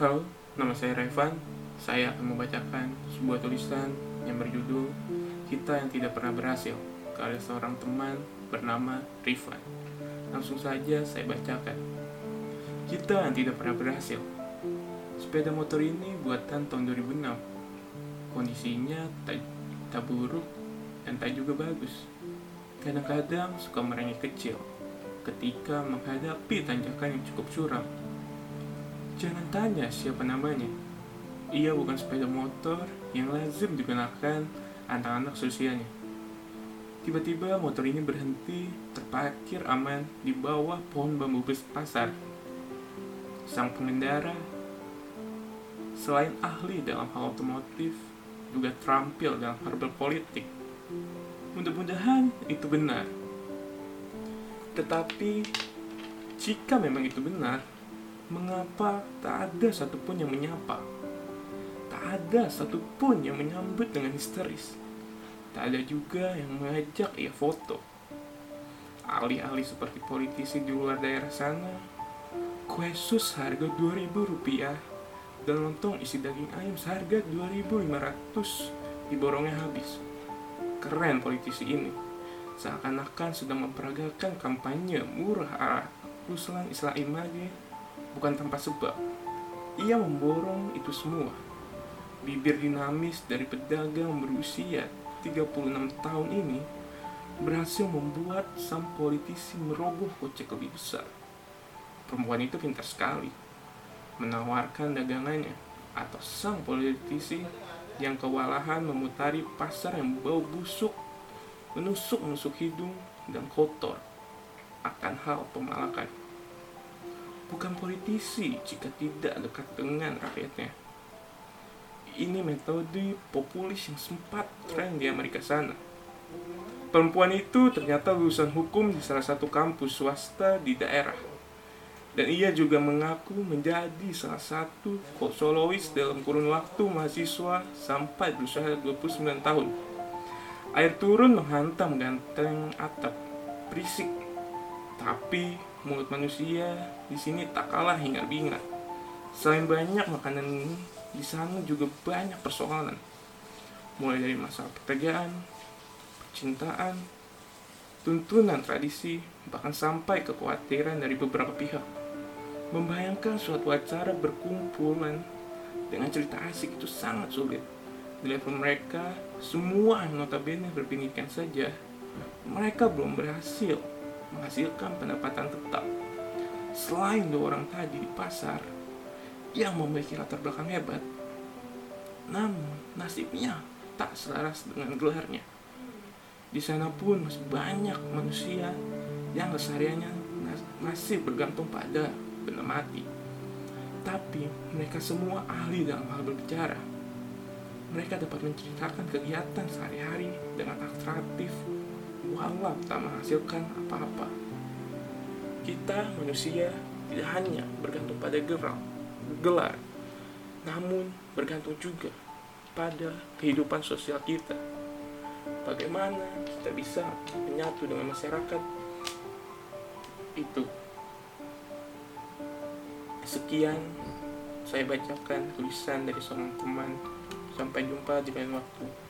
Halo, nama saya Revan. Saya akan membacakan sebuah tulisan yang berjudul Kita yang Tidak Pernah Berhasil karya seorang teman bernama Rifan. Langsung saja saya bacakan. Kita yang tidak pernah berhasil. Sepeda motor ini buatan tahun 2006. Kondisinya tak, tak buruk dan tak juga bagus. Kadang-kadang suka merengek kecil ketika menghadapi tanjakan yang cukup curam. Jangan tanya siapa namanya. Ia bukan sepeda motor yang lazim digunakan anak-anak seusianya. Tiba-tiba motor ini berhenti terparkir aman di bawah pohon bambu pasar. Sang pengendara selain ahli dalam hal otomotif juga terampil dalam hal berpolitik. Mudah-mudahan itu benar. Tetapi jika memang itu benar, mengapa tak ada satupun yang menyapa? Tak ada satupun yang menyambut dengan histeris. Tak ada juga yang mengajak ia foto. Alih-alih seperti politisi di luar daerah sana, kue sus harga 2000 rupiah dan lontong isi daging ayam seharga 2500 diborongnya habis. Keren politisi ini. Seakan-akan sedang memperagakan kampanye murah arah Ruslan Islam Image bukan tanpa sebab. Ia memborong itu semua. Bibir dinamis dari pedagang berusia 36 tahun ini berhasil membuat sang politisi merogoh kocek lebih besar. Perempuan itu pintar sekali menawarkan dagangannya atau sang politisi yang kewalahan memutari pasar yang bau busuk, menusuk-nusuk hidung dan kotor akan hal pemalakan bukan politisi jika tidak dekat dengan rakyatnya. Ini metode populis yang sempat tren di Amerika sana. Perempuan itu ternyata lulusan hukum di salah satu kampus swasta di daerah. Dan ia juga mengaku menjadi salah satu solois dalam kurun waktu mahasiswa sampai berusia 29 tahun. Air turun menghantam ganteng atap, berisik. Tapi mulut manusia di sini tak kalah hingga bingat. Selain banyak makanan ini, di sana juga banyak persoalan. Mulai dari masalah pekerjaan, percintaan, tuntunan tradisi, bahkan sampai kekhawatiran dari beberapa pihak. Membayangkan suatu acara berkumpulan dengan cerita asik itu sangat sulit. Di level mereka, semua notabene berpendidikan saja, mereka belum berhasil menghasilkan pendapatan tetap. Selain dua orang tadi di pasar yang memiliki latar belakang hebat, namun nasibnya tak selaras dengan gelarnya. Di sana pun masih banyak manusia yang kesehariannya masih bergantung pada benda mati. Tapi mereka semua ahli dalam hal berbicara. Mereka dapat menceritakan kegiatan sehari-hari dengan atraktif walau tak menghasilkan apa-apa. Kita manusia tidak hanya bergantung pada gerak, gelar, namun bergantung juga pada kehidupan sosial kita. Bagaimana kita bisa menyatu dengan masyarakat itu. Sekian saya bacakan tulisan dari seorang teman. Sampai jumpa di lain waktu.